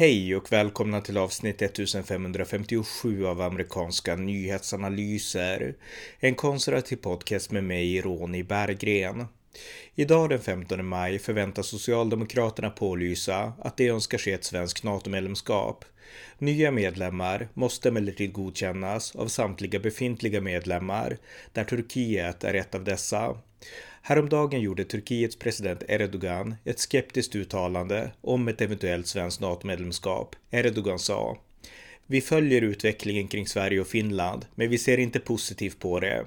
Hej och välkomna till avsnitt 1557 av amerikanska nyhetsanalyser. En konservativ podcast med mig, Ronny Berggren. Idag den 15 maj förväntas Socialdemokraterna pålysa att de önskar se ett svenskt NATO-medlemskap. Nya medlemmar måste emellertid godkännas av samtliga befintliga medlemmar, där Turkiet är ett av dessa. Häromdagen gjorde Turkiets president Erdogan ett skeptiskt uttalande om ett eventuellt svenskt NATO-medlemskap. Erdogan sa vi följer utvecklingen kring Sverige och Finland, men vi ser inte positivt på det.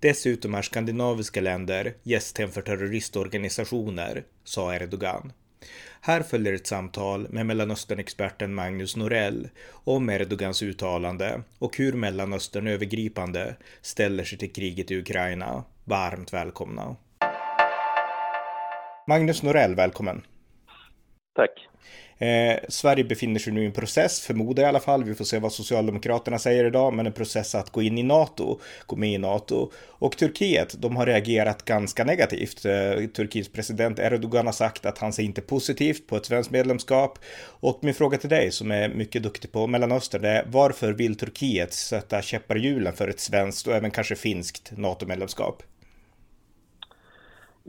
Dessutom är skandinaviska länder gästhem för terroristorganisationer, sa Erdogan. Här följer ett samtal med Mellanösternexperten Magnus Norell om Erdogans uttalande och hur Mellanöstern övergripande ställer sig till kriget i Ukraina. Varmt välkomna! Magnus Norell, välkommen! Tack! Eh, Sverige befinner sig nu i en process, förmodar jag i alla fall, vi får se vad Socialdemokraterna säger idag, men en process att gå in i NATO, gå med i NATO. Och Turkiet, de har reagerat ganska negativt. Eh, Turkiets president Erdogan har sagt att han ser inte positivt på ett svenskt medlemskap. Och min fråga till dig, som är mycket duktig på Mellanöstern, är varför vill Turkiet sätta käppar i hjulen för ett svenskt och även kanske finskt NATO-medlemskap?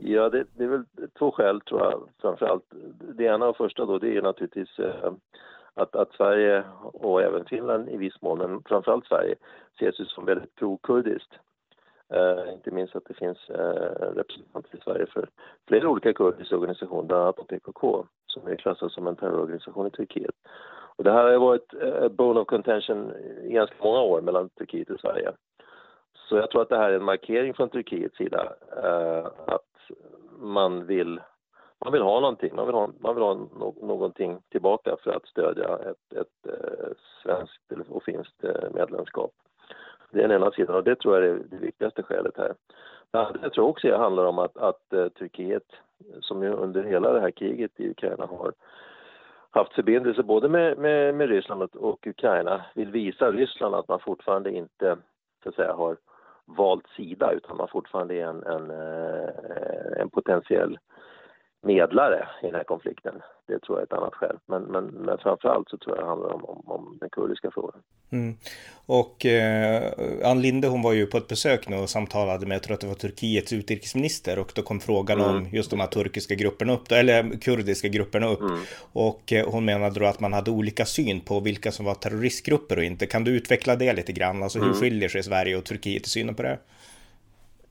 Ja, det, det, är väl två skäl tror jag framförallt. Det ena och första då, det är naturligtvis eh, att, att Sverige och även Finland i viss mån, men framförallt Sverige, ses som väldigt pro-kurdiskt. Eh, inte minst att det finns eh, representanter i Sverige för flera olika kurdiska organisationer, bland annat PKK, som är klassad som en terrororganisation i Turkiet. Och det här har varit eh, bone of contention i ganska många år mellan Turkiet och Sverige. Så jag tror att det här är en markering från Turkiets sida eh, att man vill, man vill ha någonting, man vill ha, man vill ha no, någonting tillbaka för att stödja ett, ett eh, svenskt och finskt eh, medlemskap. Det är den ena sidan och det tror jag är det viktigaste skälet här. Det andra jag tror också handlar om att, att eh, Turkiet, som ju under hela det här kriget i Ukraina har haft förbindelser både med, med, med Ryssland och, och Ukraina, vill visa Ryssland att man fortfarande inte så att säga har valt sida utan man fortfarande är en, en, eh, en potentiell medlare i den här konflikten. Det tror jag är ett annat skäl. Men, men, men framförallt så tror jag det handlar om, om, om den kurdiska frågan. Mm. Och eh, Ann Linde hon var ju på ett besök nu och samtalade med, jag tror att det var Turkiets utrikesminister och då kom frågan mm. om just de här turkiska grupperna upp, eller kurdiska grupperna upp. Mm. Och eh, hon menade då att man hade olika syn på vilka som var terroristgrupper och inte. Kan du utveckla det lite grann? Alltså hur mm. skiljer sig Sverige och Turkiet i synen på det?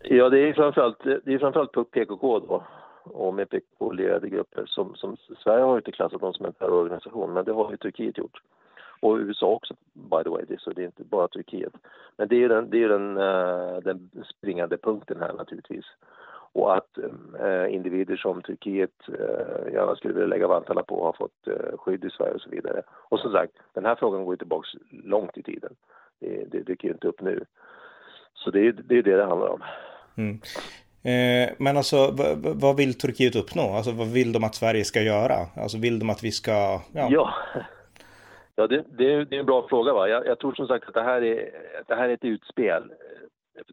Ja, det är framförallt, det är framförallt PKK då och med PKK-lierade grupper som, som Sverige har inte klassat dem som en terrororganisation men det har ju Turkiet gjort. Och USA också by the way, det, så det är inte bara Turkiet. Men det är den, det är den, uh, den springande punkten här naturligtvis. Och att uh, individer som Turkiet uh, gärna skulle vilja lägga vantarna på har fått uh, skydd i Sverige och så vidare. Och som sagt, den här frågan går ju tillbaka långt i tiden. Det, det dyker ju inte upp nu. Så det är det är det, det handlar om. Mm. Eh, men alltså vad vill Turkiet uppnå? Alltså vad vill de att Sverige ska göra? Alltså vill de att vi ska... Ja, ja. ja det, det, är, det är en bra fråga. Va? Jag, jag, tror som sagt att det här är, det här är ett utspel.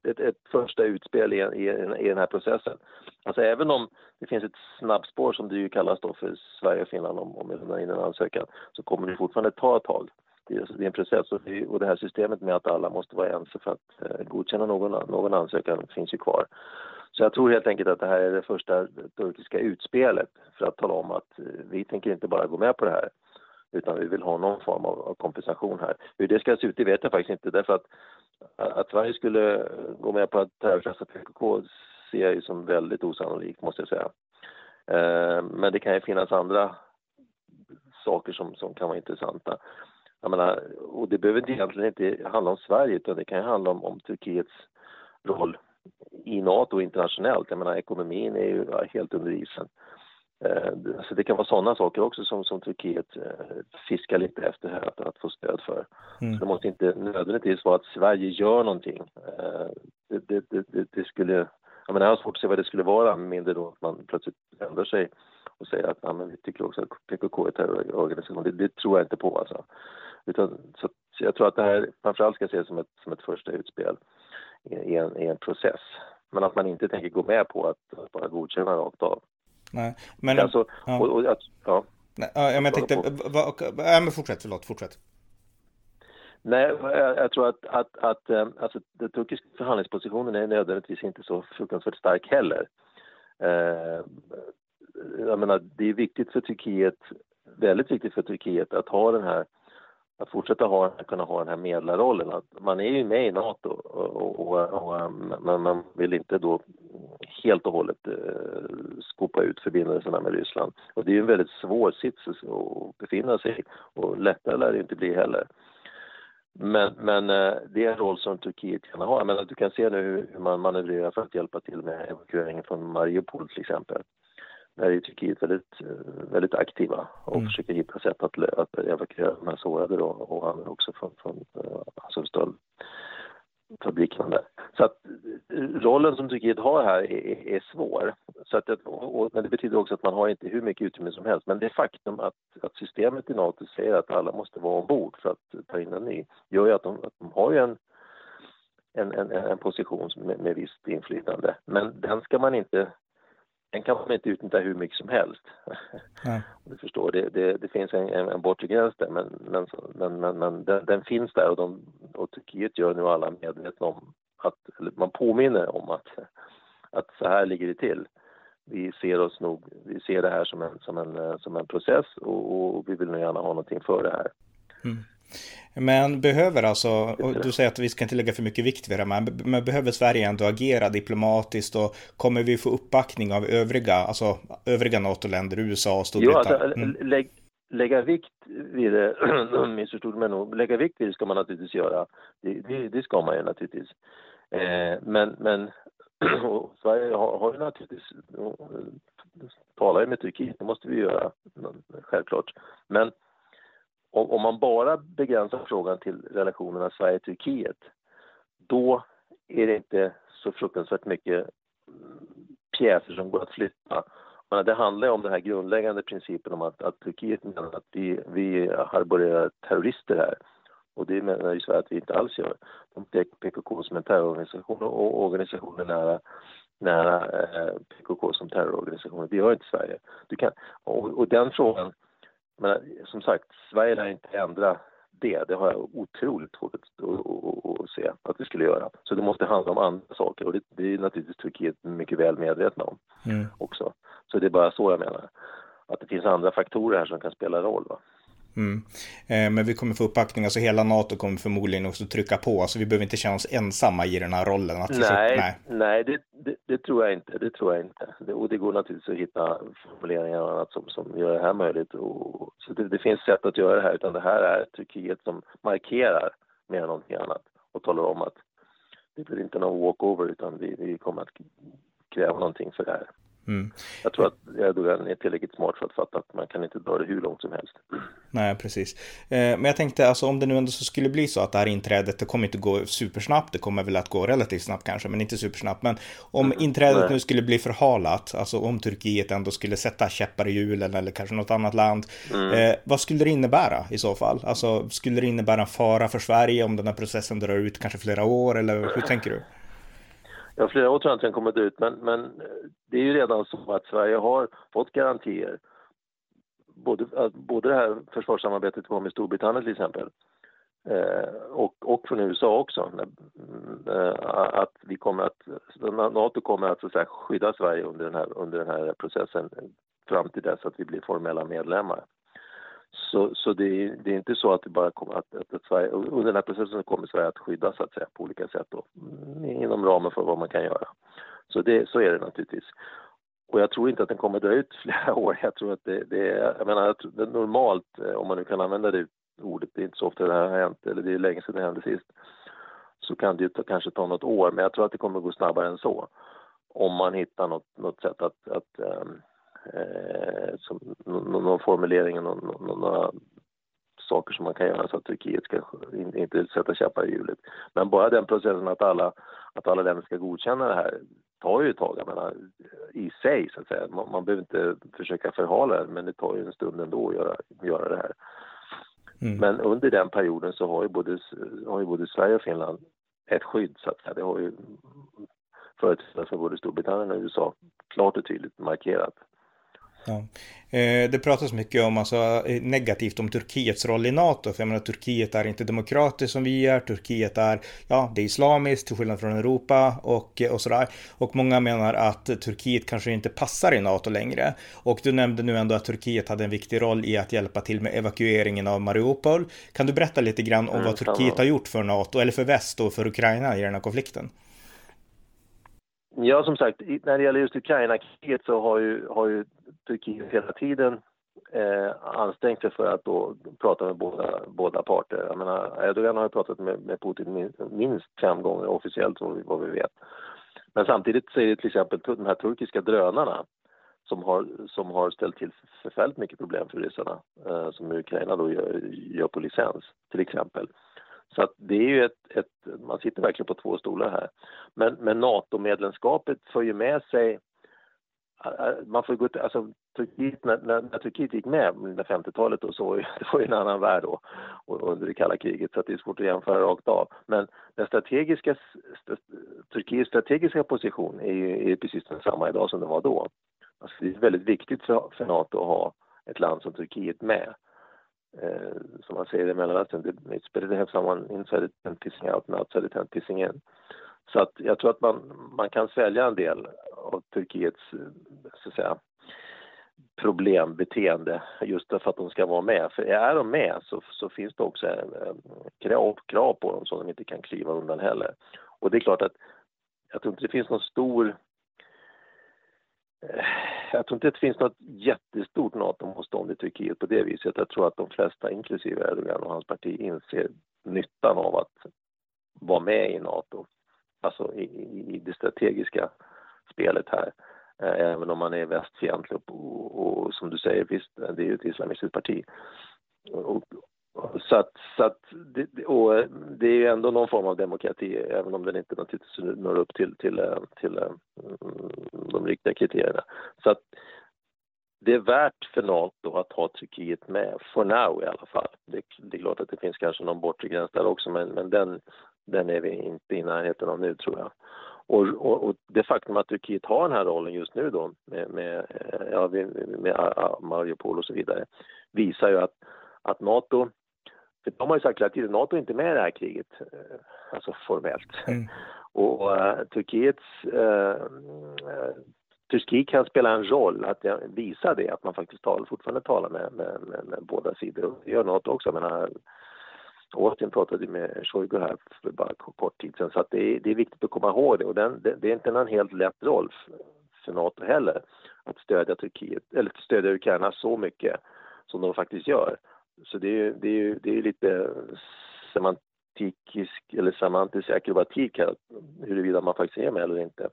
Ett, ett första utspel i, i, i den här processen. Alltså även om det finns ett snabbspår som det ju kallas då för Sverige och Finland om, om vi lämnar in en ansökan så kommer det fortfarande ta ett tag. Det är, alltså, en process och det, här systemet med att alla måste vara ense för att eh, godkänna någon, någon ansökan finns ju kvar. Så jag tror helt enkelt att det här är det första turkiska utspelet för att tala om att eh, vi tänker inte bara gå med på det här utan vi vill ha någon form av, kompensation här. Hur det ska se ut det vet jag faktiskt inte därför att att Sverige skulle gå med på att terrorklassa PKK ser jag ju som väldigt osannolikt måste jag säga. Eh, men det kan ju finnas andra saker som, som kan vara intressanta. Jag menar, och det behöver egentligen inte handla om Sverige utan det kan ju handla om, om Turkiets roll i Nato och internationellt. Jag menar ekonomin är ju helt under isen. Eh, så det kan vara sådana saker också som, som Turkiet eh, fiskar lite efter här att, att få stöd för. Mm. Så det måste inte nödvändigtvis vara att Sverige gör någonting. Eh, det, det, det, det skulle, jag menar jag har svårt att se vad det skulle vara, mindre då att man plötsligt ändrar sig och säger att ja, men vi tycker också att PKK är terrororganisation. Det, det tror jag inte på alltså. Utan, så, så jag tror att det här framförallt ska ses som ett, som ett första utspel i en, i en process. Men att man inte tänker gå med på att, bara godkänna rakt av. Nej, men... Alltså, ja. Och, och, ja. Nej, ja, men jag tänkte, va, ja, men fortsätt, förlåt, fortsätt. Nej, jag, jag tror att, att, att eh, alltså, den turkiska förhandlingspositionen är nödvändigtvis inte så fruktansvärt stark heller. Eh, jag menar, det är viktigt för Turkiet, väldigt viktigt för Turkiet att ha den här att fortsätta ha, kunna ha den här medlarrollen. Att man är ju med i Nato och, och, och, eh, men man vill inte då helt och hållet eh, skopa ut förbindelserna med Ryssland. Och det är ju en väldigt svår sits att befinna sig i och lättare lär det inte bli heller. Men, men eh, det är en roll som Turkiet kan ha. Jag menar, du kan se nu hur man manövrerar för att hjälpa till med evakueringen från Mariupol till exempel. Är Turkiet väldigt, eh, väldigt aktiva och mm. försöker hitta sätt att, att evakuera de här sårade då, och andra också från, från uh, Azovstal-fabrikerna där. Så att rollen som Turkiet har här är, är svår. Så att, och, men det betyder också att man har inte hur mycket utrymme som helst. Men det faktum att, att systemet i Nato säger att alla måste vara ombord för att ta in en ny gör ju att de, att de har ju en, en, en, en position med, med visst inflytande. Men den ska man inte den kan man inte utnyttja hur mycket som helst. Ja. Du förstår, det, det, det finns en, en, en bortre gräns där men, men, men, men, men den, den, finns där och, de, och Turkiet gör nu alla medvetna om att, man påminner om att, att så här ligger det till. Vi ser oss nog, vi ser det här som en, som en, som en process och, och vi vill nog gärna ha någonting för det här. Mm. Men behöver alltså, och du säger att vi ska inte lägga för mycket vikt vid det, men, men behöver Sverige ändå agera diplomatiskt och kommer vi få uppbackning av övriga, alltså övriga NATO-länder, USA och Storbritannien? Ja, alltså, mm. lä lägga vikt vid det, missförstod mig nog, lägga vikt vid det ska man naturligtvis göra. Det, det, det ska man ju naturligtvis. Eh, men, men Sverige har, har ju naturligtvis, talar ju med Turkiet, det måste vi göra, självklart. Men om, om man bara begränsar frågan till relationerna Sverige-Turkiet, då är det inte så fruktansvärt mycket mm, pjäser som går att flytta. Men det handlar om den här grundläggande principen om att, att Turkiet menar att vi, vi harborerar terrorister här. Och det menar ju Sverige att vi inte alls gör. De pekar PKK som en terrororganisation och organisationer nära, nära eh, PKK som terrororganisationer. Det gör inte Sverige. Du kan, och, och den frågan men som sagt, Sverige lär inte ändra det. Det har jag otroligt svårt att se att vi skulle göra. Så det måste handla om andra saker och det, det är naturligtvis Turkiet mycket väl medvetna om mm. också. Så det är bara så jag menar. Att det finns andra faktorer här som kan spela roll. Va? Mm. Eh, men vi kommer få uppbackning, alltså hela NATO kommer förmodligen också trycka på, alltså vi behöver inte känna oss ensamma i den här rollen. Att nej, nej, nej det, det, det, tror jag inte. Det tror jag inte. Det, och det går naturligtvis att hitta formuleringar och annat som, som gör det här möjligt. Och, så det, det, finns sätt att göra det här, utan det här är Turkiet som markerar mer än någonting annat och talar om att det blir inte någon walkover utan vi, vi kommer att kräva någonting för det här. Mm. Jag tror att Erdogan är tillräckligt smart för att fatta att man kan inte dra det hur långt som helst. Nej, precis. Eh, men jag tänkte, alltså om det nu ändå så skulle bli så att det här inträdet, det kommer inte gå supersnabbt, det kommer väl att gå relativt snabbt kanske, men inte supersnabbt. Men om mm. inträdet Nej. nu skulle bli förhalat, alltså om Turkiet ändå skulle sätta käppar i hjulen eller kanske något annat land, mm. eh, vad skulle det innebära i så fall? Alltså skulle det innebära en fara för Sverige om den här processen drar ut kanske flera år, eller hur tänker du? Ja, flera år tror jag inte den kommer ut, men, men det är ju redan så att Sverige har fått garantier. Både, både det här försvarssamarbetet med Storbritannien till exempel eh, och, och från USA också. Eh, att vi kommer att, Nato kommer att, så att säga, skydda Sverige under den, här, under den här processen fram till dess att vi blir formella medlemmar. Så, så det, är, det, är, inte så att det bara kommer att, att, att Sverige, under den här processen kommer Sverige att skyddas så att säga på olika sätt då, mm, inom ramen för vad man kan göra. Så, det, så är det naturligtvis. Och jag tror inte att den kommer dra ut flera år. Jag tror att det, det är, jag menar, det normalt, eh, om man nu kan använda det ordet, det är inte så ofta det här har hänt, eller det är länge sedan det hände sist, så kan det ju ta, kanske ta något år, men jag tror att det kommer gå snabbare än så. Om man hittar något, något sätt att, att um, som, någon, formulering, någon, någon, några saker som man kan göra så att Turkiet ska inte sätta käppar i hjulet. Men bara den processen att alla, att alla länder ska godkänna det här tar ju ett tag, jag menar, i sig så att säga. Man, man behöver inte försöka förhala det, men det tar ju en stund ändå att göra, göra det här. Mm. Men under den perioden så har ju, både, har ju både Sverige och Finland ett skydd så att säga. Det har ju företrädare för både Storbritannien och USA klart och tydligt markerat. Ja. Eh, det pratas mycket om, alltså, eh, negativt om Turkiets roll i NATO. För jag menar, Turkiet är inte demokratiskt som vi är. Turkiet är, ja, det är islamiskt till skillnad från Europa och, och sådär. Och många menar att Turkiet kanske inte passar i NATO längre. Och du nämnde nu ändå att Turkiet hade en viktig roll i att hjälpa till med evakueringen av Mariupol. Kan du berätta lite grann om mm, vad Turkiet har gjort för NATO, eller för väst och för Ukraina i den här konflikten? Ja, som sagt, när det gäller just Ukraina-kriget så har ju, har ju Turkiet hela tiden eh, ansträngt sig för att då prata med båda, båda parter. Jag menar, Erdogan har ju pratat med, med Putin minst fem gånger officiellt vad vi, vad vi vet. Men samtidigt så är det till exempel de här turkiska drönarna som har, som har ställt till förfärligt mycket problem för ryssarna eh, som Ukraina då gör, gör på licens till exempel. Så att det är ju ett, ett, man sitter verkligen på två stolar här. Men, men NATO-medlemskapet för ju med sig man får gå till, alltså, Turkiet, när, när, när Turkiet gick med på 50-talet och så, det var ju en annan värld då och under det kalla kriget så det är svårt att jämföra rakt av. Men den strategiska, st Turkiets strategiska position är ju är precis densamma idag som den var då. Alltså det är väldigt viktigt för, för Nato att ha ett land som Turkiet med. Eh, som man säger i Mellanöstern, it's better to have someone inside it than pissing out and outside it than pissing in. Så att jag tror att man, man kan svälja en del av Turkiets eh, så att säga, problembeteende just för att de ska vara med. För är de med så, så finns det också en, krav, krav på dem som de inte kan kliva undan heller. Och det är klart att jag tror inte det finns någon stor Eh, jag tror inte att det finns något jättestort NATO-motstånd i Turkiet på det viset. Jag tror att de flesta, inklusive Erdogan och hans parti, inser nyttan av att vara med i NATO. Alltså i, i det strategiska spelet här. Eh, även om man är västfientlig och, och, och, som du säger, visst, det är ju ett islamistiskt parti. Och, så att, så att det, och eh, det är ju ändå någon form av demokrati, även om den inte naturligtvis når upp till, till, eh, till eh, mm, de riktiga kriterierna. Så att det är värt för Nato att ha Turkiet med, for now i alla fall. Det, det är klart att det finns kanske någon bortre gräns där också, men, men den, den är vi inte i närheten av nu tror jag. Och, och, och, det faktum att Turkiet har den här rollen just nu då med, med, ja, med Mariupol och så vidare visar ju att, att Nato för de har ju sagt hela tiden, Nato är inte med i det här kriget, eh, alltså formellt. Mm. Och uh, Turkiets, uh, Turkiet kan spela en roll att visa det, att man faktiskt talar, fortfarande talar med, med, med, med båda sidor. Och det gör Nato också. Menar, Austin pratade med Shoigu här för bara kort tid sedan, så det, är, det är viktigt att komma ihåg det. Och den, det, det är inte en helt lätt roll för, för Nato heller, att stödja Turkiet, eller stödja Ukraina så mycket som de faktiskt gör. Så det är, det är, det är lite semantisk eller semantisk akrobatik här, huruvida man faktiskt är med eller inte.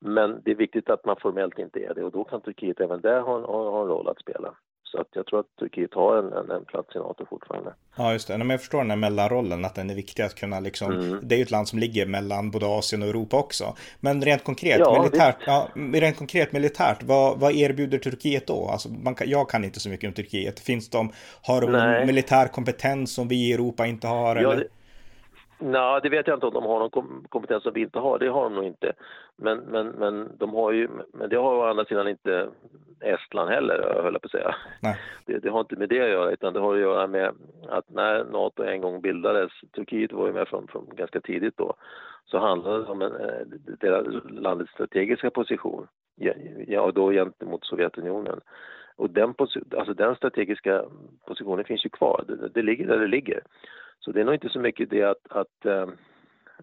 Men det är viktigt att man formellt inte är det och då kan Turkiet även där ha, ha, ha en roll att spela. Så att jag tror att Turkiet har en, en, en plats i NATO fortfarande. Ja, just det. Men jag förstår den här mellanrollen, att den är viktig att kunna liksom, mm. det är ju ett land som ligger mellan både Asien och Europa också. Men rent konkret, ja, militärt, ja, rent konkret militärt, vad, vad erbjuder Turkiet då? Alltså, man kan, jag kan inte så mycket om Turkiet. Finns de, har de Nej. militär kompetens som vi i Europa inte har? Ja, eller? Det... Nej, det vet jag inte om de har någon kompetens som vi inte har. Det har de nog inte. Men, men, men de har ju, men det har å andra sidan inte Estland heller, höll jag på att säga. Det, det, har inte med det att göra, utan det har att göra med att när NATO en gång bildades, Turkiet var ju med från, från ganska tidigt då, så handlade det om en, eh, deras landets strategiska position, ja, då gentemot Sovjetunionen. Och den, alltså den strategiska positionen finns ju kvar, det, det ligger där det ligger. Så det är nog inte så mycket det att, att eh,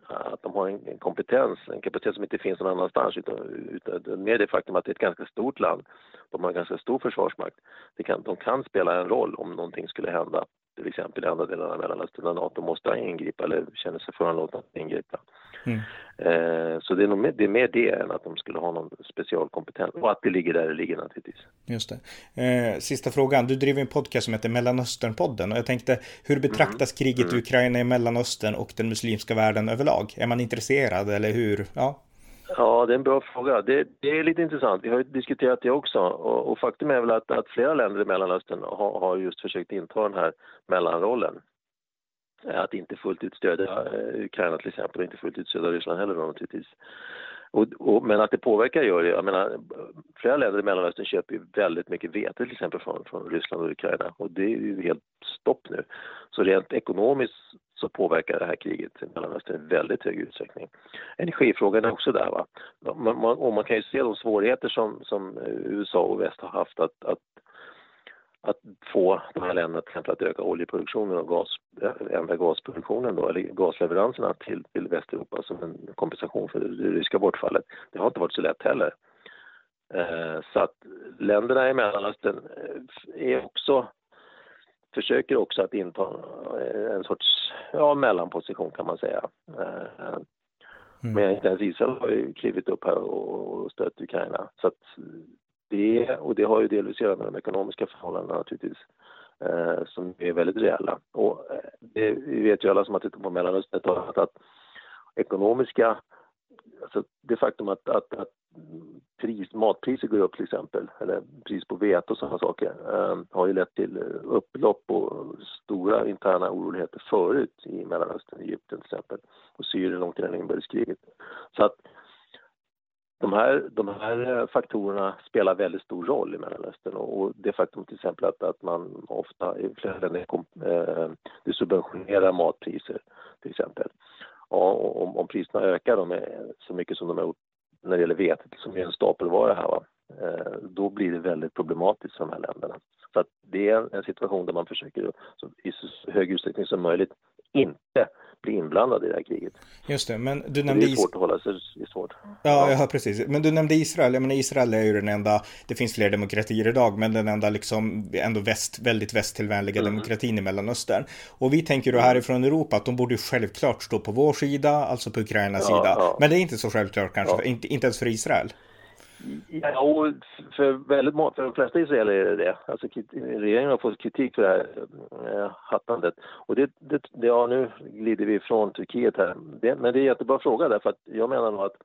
att de har en, kompetens, en kapacitet som inte finns någon annanstans utan, utan mer det faktum att det är ett ganska stort land. De har en ganska stor försvarsmakt. Det kan, de kan spela en roll om någonting skulle hända till exempel i andra delar av Mellanöstern där Nato måste ingripa eller känner sig föranlåten att ingripa. Mm. Eh, så det är, nog mer, det är mer det än att de skulle ha någon specialkompetens och att det ligger där det ligger naturligtvis. Just det. Eh, sista frågan, du driver en podcast som heter Mellanösternpodden och jag tänkte hur betraktas mm. kriget mm. i Ukraina i Mellanöstern och den muslimska världen överlag? Är man intresserad eller hur? Ja. Ja, det är en bra fråga. Det, det, är lite intressant. Vi har ju diskuterat det också. Och, och faktum är väl att, att, flera länder i Mellanöstern har, har, just försökt inta den här mellanrollen. Att inte fullt ut stödja eh, Ukraina till exempel och inte fullt ut stödja Ryssland heller då, naturligtvis. Och, och, men att det påverkar gör det. Jag menar, flera länder i Mellanöstern köper ju väldigt mycket vete till exempel från, från Ryssland och Ukraina och det är ju helt stopp nu. Så rent ekonomiskt så påverkar det här kriget i Mellanöstern i väldigt hög utsträckning. Energifrågan är också där. Va? Man, man, och man kan ju se de svårigheter som, som eh, USA och väst har haft att, att att få de här länderna till exempel att öka oljeproduktionen och gas, ändra gasproduktionen då, eller gasleveranserna till, till Västeuropa som en kompensation för det ryska bortfallet. Det har inte varit så lätt heller. Eh, så att länderna i Mellanöstern eh, är också, försöker också att inta en sorts ja, mellanposition kan man säga. Eh, mm. Men inte ens Israel har ju klivit upp här och stött Ukraina. Så att det, och det har ju delvis att göra med de ekonomiska förhållandena naturligtvis, eh, som är väldigt reella. Och eh, det, vi vet ju alla som har tittat på Mellanöstern att, att ekonomiska, alltså det faktum att, att, att pris, matpriser går upp till exempel, eller pris på vete och sådana saker, eh, har ju lett till upplopp och stora interna oroligheter förut i Mellanöstern, Egypten till exempel, och Syrien långt innan inbördeskriget. Så att de här, de här eh, faktorerna spelar väldigt stor roll i Mellanöstern och det faktum till exempel att, att man ofta i flera länder eh, subventionerar matpriser till exempel. Ja, om, om priserna ökar de så mycket som de har gjort när det gäller vetet som är en stapelvara här va, eh, då blir det väldigt problematiskt för de här länderna. Så att det är en situation där man försöker så, i så hög utsträckning som möjligt inte bli inblandad i det här kriget. Just det, men du nämnde... Det är svårt att hålla sig, svårt. Ja, ja, precis. Men du nämnde Israel, jag menar Israel är ju den enda, det finns fler demokratier idag, men den enda liksom ändå väst, väldigt västtillvänliga mm. demokratin i Mellanöstern. Och vi tänker då härifrån Europa att de borde självklart stå på vår sida, alltså på Ukrainas ja, sida. Ja. Men det är inte så självklart kanske, ja. inte, inte ens för Israel. Ja, och för väldigt för de flesta israeler är det det. Alltså, regeringen har fått kritik för det här eh, hattandet. Och det, det, det, ja, nu glider vi ifrån Turkiet här. Det, men det är en jättebra fråga därför att jag menar nog att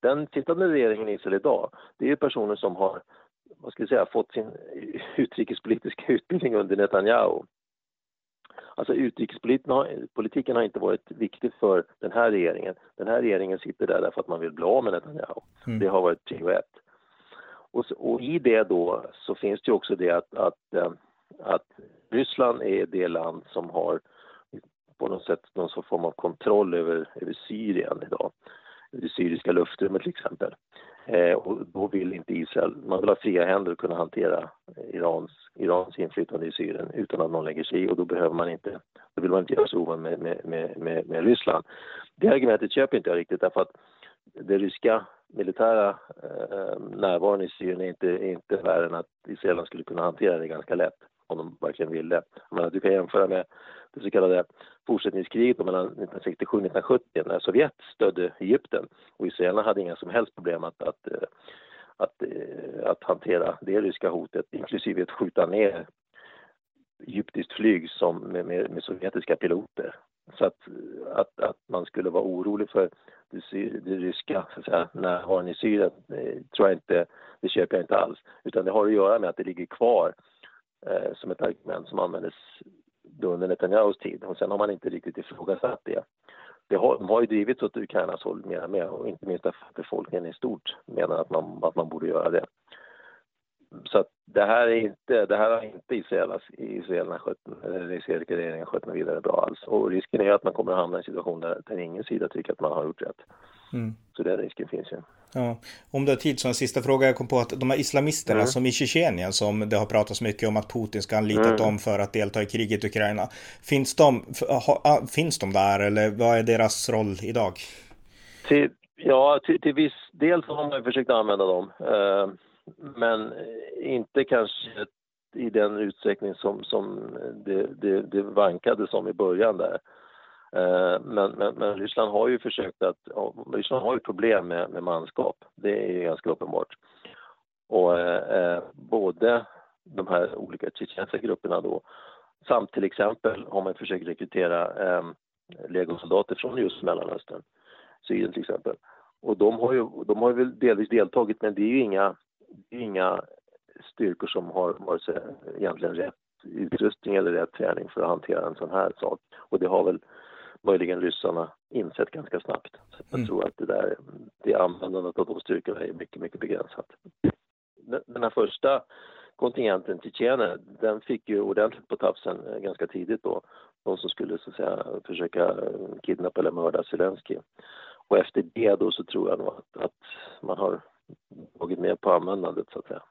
den sittande regeringen i Israel idag, det är personer som har vad ska jag säga, fått sin utrikespolitiska utbildning under Netanyahu. Alltså utrikespolitiken har inte varit viktig för den här regeringen. Den här regeringen sitter där därför att man vill bli av med Netanyahu. Mm. Det har varit prio ett. Och, och, i det då så finns det också det att, att, eh, att Ryssland är det land som har på något sätt någon form av kontroll över, över Syrien idag. Det syriska luftrummet till exempel. Eh, och då vill inte Israel, man vill ha fria händer och kunna hantera Irans, Irans inflytande i Syrien utan att någon lägger sig i och då behöver man inte, då vill man inte göra sig ovan med, med, med, med, Ryssland. Det argumentet köper inte jag riktigt därför att det ryska militära eh, närvaron i Syrien är inte, är inte värre än att Israel skulle kunna hantera det ganska lätt om de verkligen ville. Jag du kan jämföra med det så kallade fortsättningskriget mellan 1967 och 1970 när Sovjet stödde Egypten och israelerna hade inga som helst problem att, att, eh, att, eh, att hantera det ryska hotet, inklusive att skjuta ner egyptiskt flyg som med, med, med sovjetiska piloter. Så att, att, att man skulle vara orolig för det, det ryska så att säga, närvaron i Syrien eh, tror jag inte, det köper jag inte alls. Utan det har att göra med att det ligger kvar eh, som ett argument som användes under Netanyahus tid och sen har man inte riktigt ifrågasatt det. det har, de har ju drivits åt Ukrainas håll mer och mer och inte minst därför att befolkningen i stort menar att man, att man borde göra det. Så att det här är inte, det här har inte israelerna, israelerna skött, eller israeliska regeringen skött något vidare bra alls. Och risken är att man kommer att hamna i en situation där, där ingen sida tycker att man har gjort rätt. Mm. Så den risken finns ju. Ja. Om du har tid så en sista fråga. Jag kom på att de här islamisterna mm. som i Tjetjenien som det har pratats mycket om att Putin ska anlita mm. dem för att delta i kriget i Ukraina. Finns de, ha, finns de där eller vad är deras roll idag? Till, ja, till, till viss del så har man försökt använda dem. Eh, men eh, inte kanske i den utsträckning som, som det, det, det vankades om i början där. Eh, men, men, men, Ryssland har ju försökt att, Ryssland har ju problem med, med manskap, det är ganska uppenbart. Och eh, både de här olika tjetjenska grupperna då, samt till exempel har man försökt rekrytera eh, legosoldater från just Mellanöstern, Syrien till exempel. Och de har ju, de har väl delvis deltagit, men det är ju inga, inga styrkor som har vare sig egentligen rätt utrustning eller rätt träning för att hantera en sån här sak. Och det har väl möjligen ryssarna insett ganska snabbt. Så jag mm. tror att det där, det användandet av de styrkorna är mycket, mycket begränsat. Den här första kontingenten Tjetjener, den fick ju ordentligt på tafsen eh, ganska tidigt då. De som skulle så att säga försöka eh, kidnappa eller mörda Zelensky. Och efter det då så tror jag nog att, att man har på användandet så att säga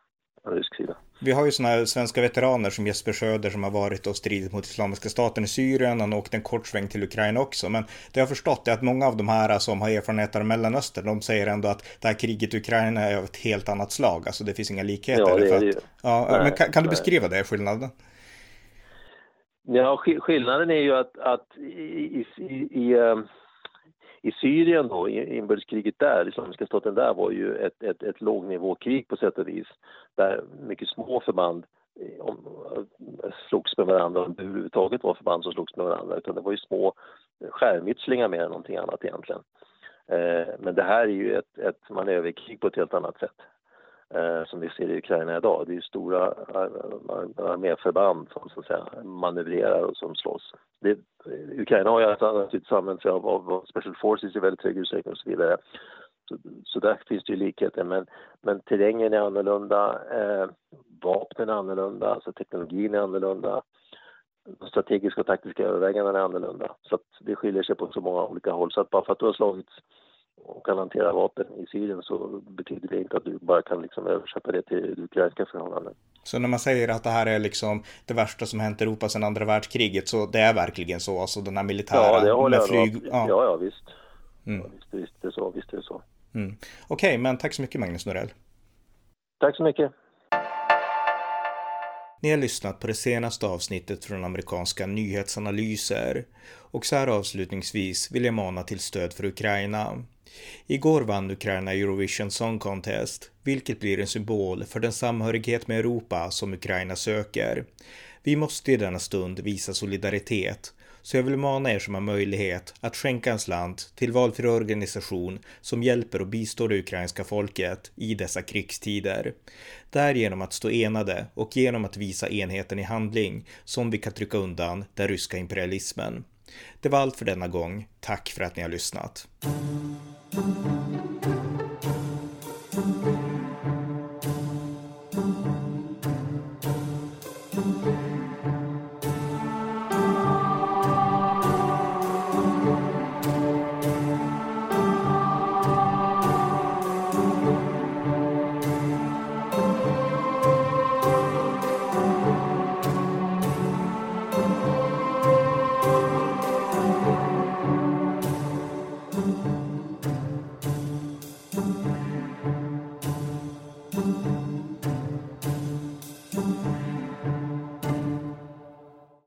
rysk sida. Vi har ju sådana svenska veteraner som Jesper Söder som har varit och stridit mot Islamiska staten i Syrien. Han åkte en kort sväng till Ukraina också. Men det jag har förstått är att många av de här som har erfarenheter av Mellanöstern, de säger ändå att det här kriget i Ukraina är av ett helt annat slag. Alltså det finns inga likheter. Ja, det är det ju. Ja, nej, men kan, kan du beskriva det, skillnaden? Ja, skillnaden är ju att, att i, i, i, i Syrien då, inbördeskriget där, Islamiska staten där var ju ett, ett, ett lågnivåkrig på sätt och vis. Där mycket små förband eh, om, eh, slogs med varandra, om det överhuvudtaget var förband som slogs med varandra, utan det var ju små skärmytslingar mer än någonting annat egentligen. Eh, men det här är ju ett, ett manöverkrig på ett helt annat sätt eh, som vi ser i Ukraina idag. Det är ju stora arméförband som så att säga, manövrerar och som slåss. Det, Ukraina har ju alltså naturligtvis typ använt sig av, av Special Forces i väldigt hög utsträckning och så vidare. Så, så där finns det ju likheter, men, men terrängen är annorlunda, eh, vapnen är annorlunda, alltså teknologin är annorlunda, de strategiska och taktiska övervägandena är annorlunda. Så att det skiljer sig på så många olika håll. Så att bara för att du har slagits och kan hantera vapen i Syrien så betyder det inte att du bara kan liksom översätta det till ukrainska förhållanden. Så när man säger att det här är liksom det värsta som hänt Europa sedan andra världskriget så det är verkligen så, alltså den här militära ja, det håller med flyg? Ja. ja, ja visst. Mm. Ja, visst, visst är det så, visst är det så. Mm. Okej, okay, men tack så mycket Magnus Norell. Tack så mycket. Ni har lyssnat på det senaste avsnittet från amerikanska nyhetsanalyser och så här avslutningsvis vill jag mana till stöd för Ukraina. Igår vann Ukraina Eurovision Song Contest, vilket blir en symbol för den samhörighet med Europa som Ukraina söker. Vi måste i denna stund visa solidaritet, så jag vill mana er som har möjlighet att skänka en slant till valfri organisation som hjälper och bistår det ukrainska folket i dessa krigstider. Det är genom att stå enade och genom att visa enheten i handling som vi kan trycka undan den ryska imperialismen. Det var allt för denna gång. Tack för att ni har lyssnat.